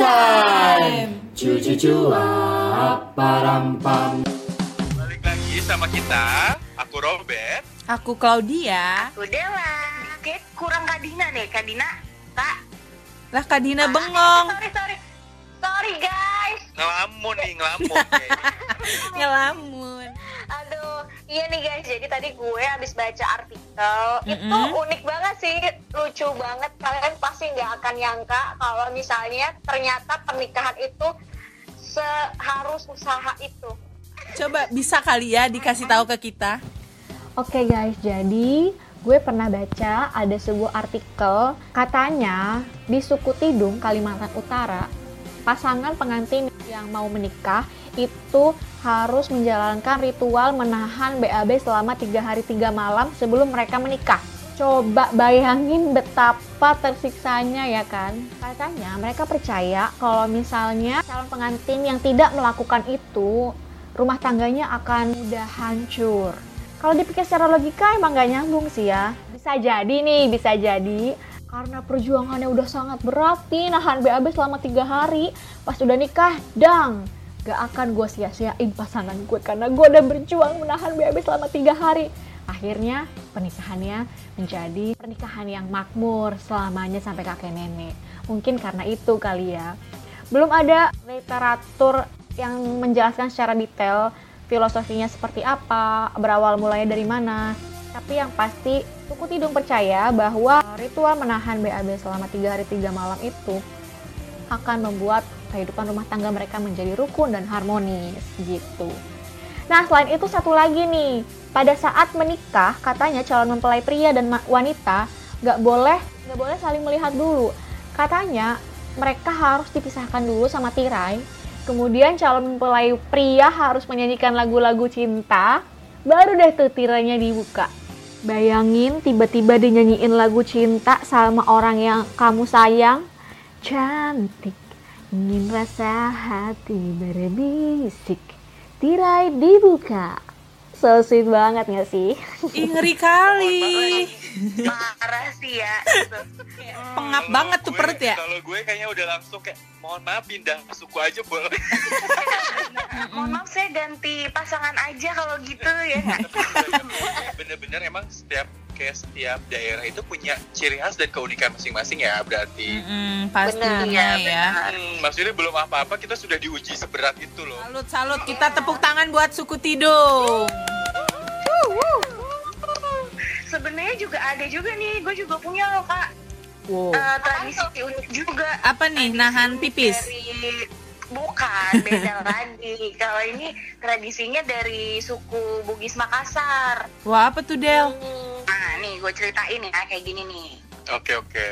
time. Cucu cuap parampam. Balik lagi sama kita, aku Robert. Aku Claudia. Udah lah. Kayak kurang Kak Dina deh, Kak Dina. Kak. Lah Kak Dina Ah, bengong. Sorry, sorry. Sorry guys. Ngelamun nih, ngelamun. Ngelamun. Aduh, iya nih guys. Jadi tadi gue habis baca artikel. Itu Mm-mm. unik banget sih, lucu banget. Kalian pasti nggak akan nyangka kalau misalnya ternyata pernikahan itu seharus usaha itu. Coba bisa kali ya dikasih tahu ke kita. Oke guys, jadi gue pernah baca ada sebuah artikel katanya di suku Tidung, Kalimantan Utara, pasangan pengantin yang mau menikah itu harus menjalankan ritual menahan BAB selama tiga hari tiga malam sebelum mereka menikah. Coba bayangin betapa tersiksanya ya kan. Katanya mereka percaya kalau misalnya calon pengantin yang tidak melakukan itu, rumah tangganya akan mudah hancur. Kalau dipikir secara logika emang gak nyambung sih ya. Bisa jadi nih, bisa jadi. Karena perjuangannya udah sangat berat nih, nahan BAB selama tiga hari. Pas udah nikah, dang. Gak akan gue sia-siain pasangan gue karena gue udah berjuang menahan BAB selama tiga hari. Akhirnya pernikahannya menjadi pernikahan yang makmur selamanya sampai kakek nenek. Mungkin karena itu kali ya. Belum ada literatur yang menjelaskan secara detail filosofinya seperti apa, berawal mulanya dari mana. Tapi yang pasti, suku Tidung percaya bahwa ritual menahan BAB selama 3 hari 3 malam itu akan membuat kehidupan rumah tangga mereka menjadi rukun dan harmonis gitu. Nah, selain itu satu lagi nih, pada saat menikah katanya calon mempelai pria dan wanita nggak boleh nggak boleh saling melihat dulu. Katanya mereka harus dipisahkan dulu sama tirai. Kemudian calon mempelai pria harus menyanyikan lagu-lagu cinta, baru deh tuh tirainya dibuka. Bayangin tiba-tiba dinyanyiin lagu cinta sama orang yang kamu sayang, cantik, ingin rasa hati berbisik, tirai dibuka. So sweet banget gak sih? Ih ngeri kali. Parah sih ya. Pengap banget tuh gue- perut ya. Kalau gue kayaknya udah langsung kayak, mohon maaf pindah suku aja boleh. Mohon maaf saya ganti pasangan aja kalau gitu ya. Bener-bener emang setiap kayak setiap daerah itu punya ciri khas dan keunikan masing-masing ya berarti. Benar, pastinya ya. benar. Hmm, maksudnya belum apa-apa kita sudah diuji seberat itu loh. Salut salut kita tepuk tangan buat suku Tidung. Sebenarnya juga ada juga nih, gue juga punya loh kak Wow. Eh, tradisi unik juga. Apa nih nahan pipis? Dari bukan beda lagi. Kalau ini tradisinya dari suku Bugis Makassar. Wah apa tuh Del? Nah nih gue ceritain ya kayak gini nih. Oke oke.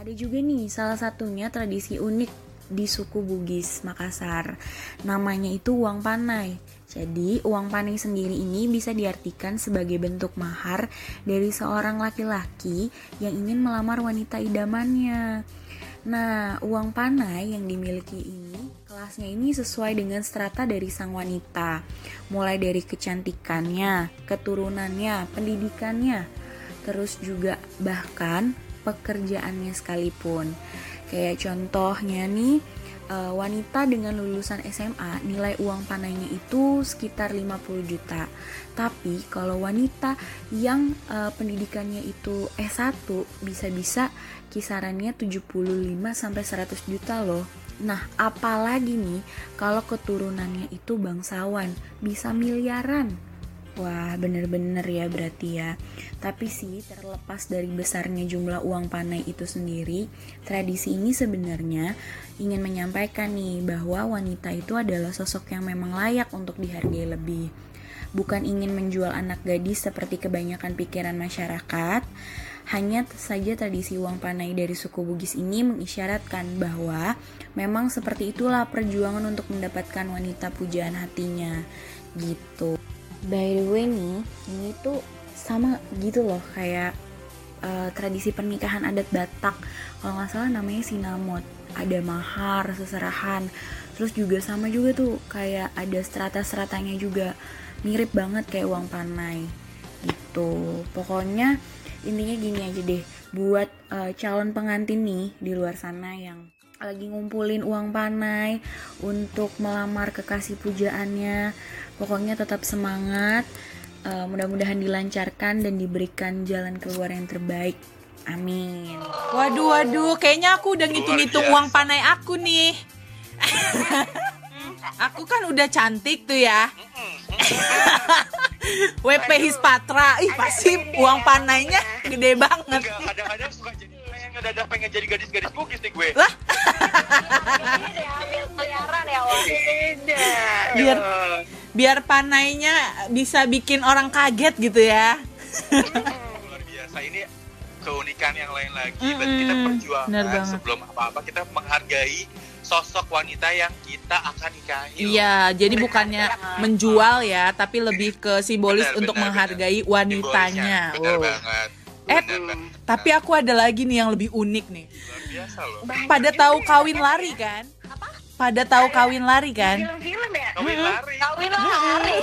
Ada juga nih salah satunya tradisi unik di suku Bugis Makassar. Namanya itu uang panai. Jadi, uang panai sendiri ini bisa diartikan sebagai bentuk mahar dari seorang laki-laki yang ingin melamar wanita idamannya. Nah, uang panai yang dimiliki ini, kelasnya ini sesuai dengan strata dari sang wanita. Mulai dari kecantikannya, keturunannya, pendidikannya, terus juga bahkan pekerjaannya sekalipun. Kayak contohnya nih, eh, wanita dengan lulusan SMA nilai uang panainya itu sekitar 50 juta. Tapi kalau wanita yang eh, pendidikannya itu S1 bisa-bisa kisarannya 75 sampai 100 juta loh. Nah, apalagi nih kalau keturunannya itu bangsawan, bisa miliaran. Wah, bener-bener ya berarti ya. Tapi sih, terlepas dari besarnya jumlah uang panai itu sendiri, tradisi ini sebenarnya ingin menyampaikan nih bahwa wanita itu adalah sosok yang memang layak untuk dihargai lebih. Bukan ingin menjual anak gadis seperti kebanyakan pikiran masyarakat, hanya saja tradisi uang panai dari suku Bugis ini mengisyaratkan bahwa memang seperti itulah perjuangan untuk mendapatkan wanita pujaan hatinya. Gitu. By the way nih, ini tuh sama gitu loh kayak eh, tradisi pernikahan adat Batak. Kalau nggak salah namanya sinamot. Ada mahar, seserahan. Terus juga sama juga tuh kayak ada strata-stratanya juga. Mirip banget kayak uang panai. Gitu. Pokoknya intinya gini aja deh. Buat eh, calon pengantin nih di luar sana yang lagi ngumpulin uang panai untuk melamar kekasih pujaannya. Pokoknya tetap semangat. Uh, mudah-mudahan dilancarkan dan diberikan jalan keluar yang terbaik. Amin. Waduh, waduh, kayaknya aku udah ngitung-ngitung uang panai aku nih. aku kan udah cantik tuh ya. WP Hispatra, ih pasti uang panainya gede banget. Kadang-kadang suka jadi pengen ngedadak pengen jadi gadis-gadis bugis nih gue. Lah, biar biar panainya bisa bikin orang kaget gitu ya. luar biasa ini keunikan yang lain lagi dan kita perjuangkan banget. sebelum apa-apa kita menghargai sosok wanita yang kita akan nikahi. Iya, jadi bukannya menjual ya, tapi lebih ke simbolis Benar, untuk benar, menghargai benar. wanitanya. Benar Oh. banget Eh, Benar. Tapi aku ada lagi nih yang lebih unik nih. luar biasa loh Pada tahu kawin lari kan? Pada tahu kawin lari kan? Film-film ya? Kawin lari Kawin lari.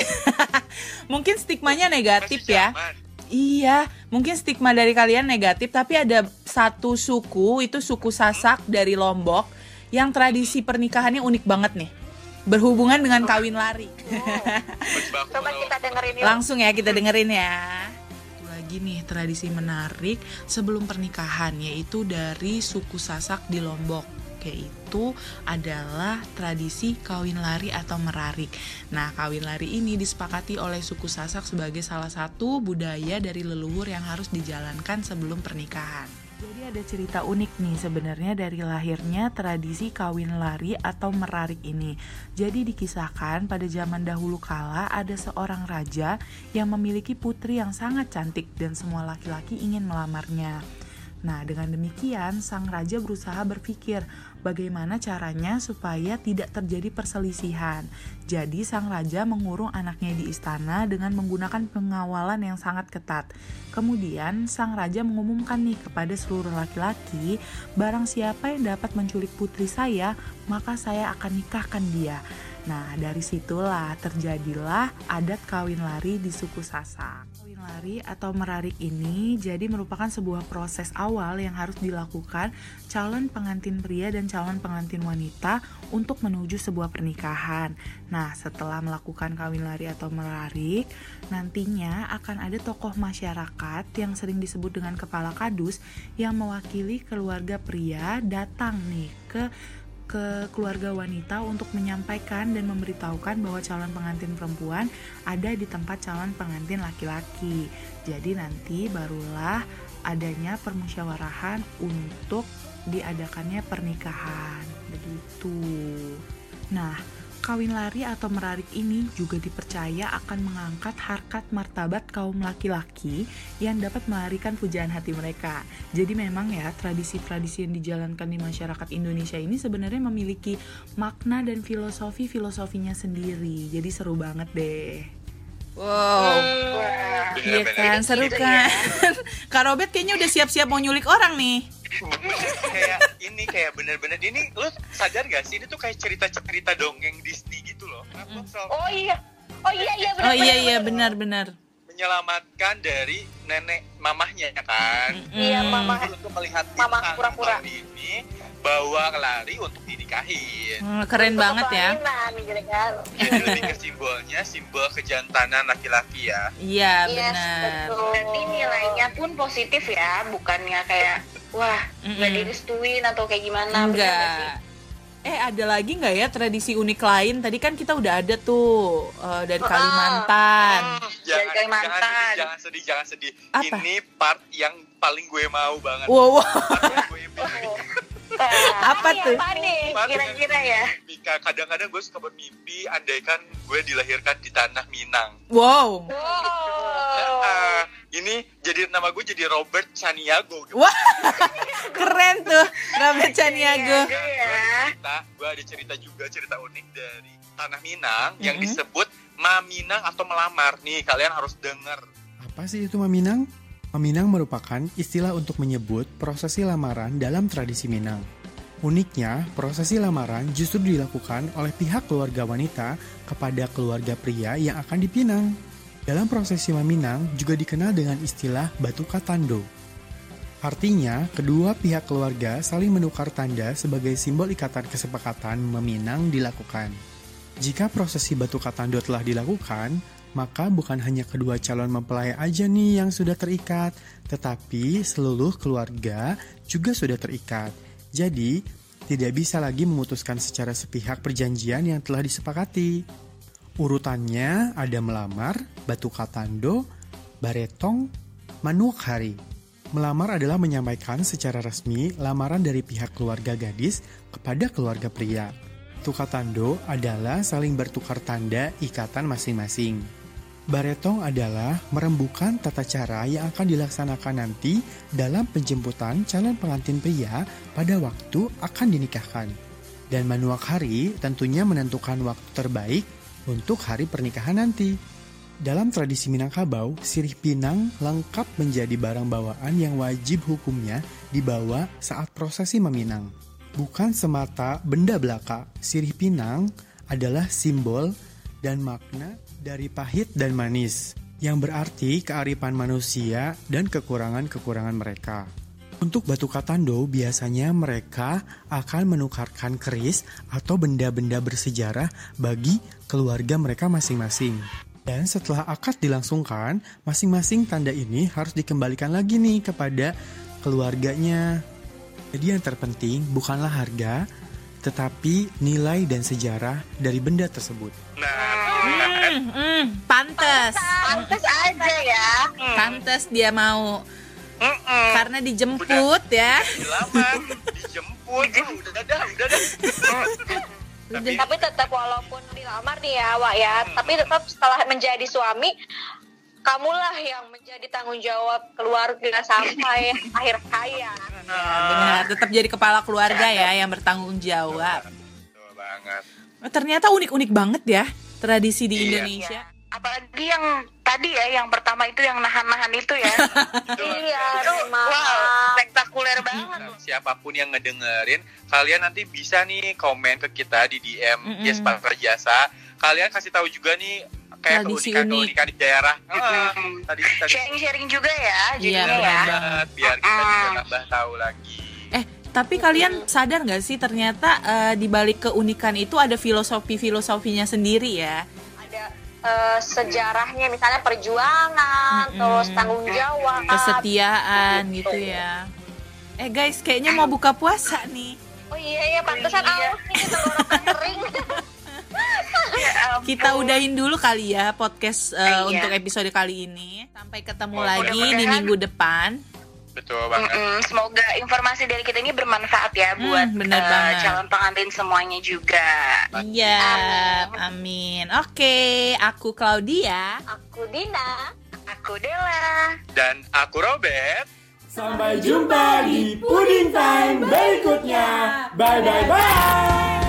Mungkin stigmanya negatif Masih ya. zaman. Iya, mungkin stigma dari kalian negatif, tapi ada satu suku, itu suku Sasak dari Lombok, yang tradisi pernikahannya unik banget nih. Berhubungan dengan kawin lari. Banget Coba kita dengerin yuk. Langsung ya kita dengerin ya. Lagi nih tradisi menarik sebelum pernikahan yaitu dari suku Sasak di Lombok yaitu adalah tradisi kawin lari atau merarik. Nah, kawin lari ini disepakati oleh suku Sasak sebagai salah satu budaya dari leluhur yang harus dijalankan sebelum pernikahan. Jadi ada cerita unik nih sebenarnya dari lahirnya tradisi kawin lari atau merarik ini. Jadi dikisahkan pada zaman dahulu kala ada seorang raja yang memiliki putri yang sangat cantik dan semua laki-laki ingin melamarnya. Nah, dengan demikian sang raja berusaha berpikir bagaimana caranya supaya tidak terjadi perselisihan. Jadi sang raja mengurung anaknya di istana dengan menggunakan pengawalan yang sangat ketat. Kemudian sang raja mengumumkan nih kepada seluruh laki-laki, barang siapa yang dapat menculik putri saya, maka saya akan nikahkan dia. Nah, dari situlah terjadilah adat kawin lari di suku Sasak. Lari atau merarik ini jadi merupakan sebuah proses awal yang harus dilakukan calon pengantin pria dan calon pengantin wanita untuk menuju sebuah pernikahan. Nah, setelah melakukan kawin lari atau merarik, nantinya akan ada tokoh masyarakat yang sering disebut dengan kepala kadus yang mewakili keluarga pria datang nih ke ke keluarga wanita untuk menyampaikan dan memberitahukan bahwa calon pengantin perempuan ada di tempat calon pengantin laki-laki. Jadi nanti barulah adanya permusyawarahan untuk diadakannya pernikahan. Begitu. Nah, kawin lari atau merarik ini juga dipercaya akan mengangkat harkat martabat kaum laki-laki yang dapat melarikan pujaan hati mereka. Jadi memang ya tradisi-tradisi yang dijalankan di masyarakat Indonesia ini sebenarnya memiliki makna dan filosofi-filosofinya sendiri. Jadi seru banget deh. Wow, iya Bener-bener. kan, seru kan. Kak Robert kayaknya udah siap-siap mau nyulik orang nih. Kayak ini kayak bener-bener ini lu sadar gak sih ini tuh kayak cerita-cerita dongeng Disney gitu loh Kenapa selalu Oh iya. Oh iya iya benar. Oh iya iya benar-benar. menyelamatkan dari nenek mamahnya ya kan Iya Hmm. mama. untuk melihat Mama bintang pura-pura. ini bawa lari untuk dinikahin Hmm, Keren banget ya. Jadi lebih ke simbolnya simbol kejantanan laki-laki ya Iya Yes, benar. Berarti nilainya pun positif ya, bukannya kayak wah nggak Mm-mm. direstuin atau kayak gimana? Enggak. Eh ada lagi nggak ya tradisi unik lain? Tadi kan kita udah ada tuh eh, dari Kalimantan. jangan, Kalimantan. jangan sedih jangan sedih jangan sedih Apa? ini part yang paling gue mau banget Wow, wow. Pilih. apa tuh? Apa nih kira-kira ya? Mika kadang-kadang gue suka bermimpi andaikan gue dilahirkan di tanah Minang Wow. Wow. Ah, ini jadi nama gue jadi Robert Chaniago Wah, keren tuh Robert Chaniago. Iya, ya. cerita gue ada cerita juga cerita unik dari tanah Minang yang Mm-mm. disebut Maminang atau melamar nih kalian harus dengar Apa sih itu Maminang? Maminang merupakan istilah untuk menyebut prosesi lamaran dalam tradisi Minang. Uniknya, prosesi lamaran justru dilakukan oleh pihak keluarga wanita kepada keluarga pria yang akan dipinang. Dalam prosesi Maminang juga dikenal dengan istilah batu katando. Artinya, kedua pihak keluarga saling menukar tanda sebagai simbol ikatan kesepakatan meminang dilakukan. Jika prosesi batu katando telah dilakukan, maka bukan hanya kedua calon mempelai aja nih yang sudah terikat, tetapi seluruh keluarga juga sudah terikat. Jadi, tidak bisa lagi memutuskan secara sepihak perjanjian yang telah disepakati. Urutannya ada melamar, batu katando, baretong, manuak hari. Melamar adalah menyampaikan secara resmi lamaran dari pihak keluarga gadis kepada keluarga pria. Tukatando adalah saling bertukar tanda ikatan masing-masing. Baretong adalah merembukan tata cara yang akan dilaksanakan nanti dalam penjemputan calon pengantin pria pada waktu akan dinikahkan. Dan manuak hari tentunya menentukan waktu terbaik untuk hari pernikahan nanti. Dalam tradisi Minangkabau, sirih pinang lengkap menjadi barang bawaan yang wajib hukumnya dibawa saat prosesi meminang. Bukan semata benda belaka, sirih pinang adalah simbol dan makna dari pahit dan manis, yang berarti kearifan manusia dan kekurangan-kekurangan mereka. Untuk batu katando, biasanya mereka akan menukarkan keris atau benda-benda bersejarah bagi keluarga mereka masing-masing. Dan setelah akad dilangsungkan, masing-masing tanda ini harus dikembalikan lagi nih kepada keluarganya. Jadi yang terpenting bukanlah harga, tetapi nilai dan sejarah dari benda tersebut. Nah, Hmm, hmm, pantes. Pantes aja ya. Pantes dia mau mm-mm. karena dijemput ya. dilamar, dijemput, ah, udah dah, udah dah. Tapi Tapi tetap walaupun dilamar nih ya, Wak ya, tapi tetap setelah menjadi suami, kamulah yang menjadi tanggung jawab keluarga sampai akhir hayat. Benar, tetap jadi kepala keluarga ya yang bertanggung jawab. Betul banget. Oh, ternyata unik-unik banget ya tradisi di Iya. Indonesia. apalagi yang tadi ya yang pertama itu yang nahan-nahan itu ya Iya, itu wow spektakuler banget Nah, siapa pun yang ngedengerin, kalian nanti bisa nih komen ke kita di DM Mm-mm. Yes Partner Jasa. Kalian kasih tahu juga nih kayak Tradisi keunikan-keunikan di daerah. Ah, Mm. tadi tadi sharing-sharing juga ya Iya, jadinya benar ya banget biar kita juga nambah tahu lagi. Eh, tapi kalian sadar nggak sih ternyata eh, di balik keunikan itu ada filosofi-filosofinya sendiri ya? Eh, sejarahnya misalnya perjuangan, Mm-mm. terus tanggung jawab. Kesetiaan gitu ya. Eh guys, kayaknya mau buka puasa nih. Oh iya ya, pantesan Iya. aus nih tenggorokan kering. Ya. Kita udahin dulu kali ya podcast eh, Iya. untuk episode kali ini. Sampai ketemu Oh, lagi di minggu depan. Betul banget. Mm-mm, semoga informasi dari kita ini bermanfaat ya Hmm, buat bener eh, banget. calon pengantin semuanya juga. Iya, amin. Oke, aku Claudia. Aku Dina. Aku Dela. Dan aku Robert. Sampai jumpa di Pudding Time berikutnya. Bye bye bye.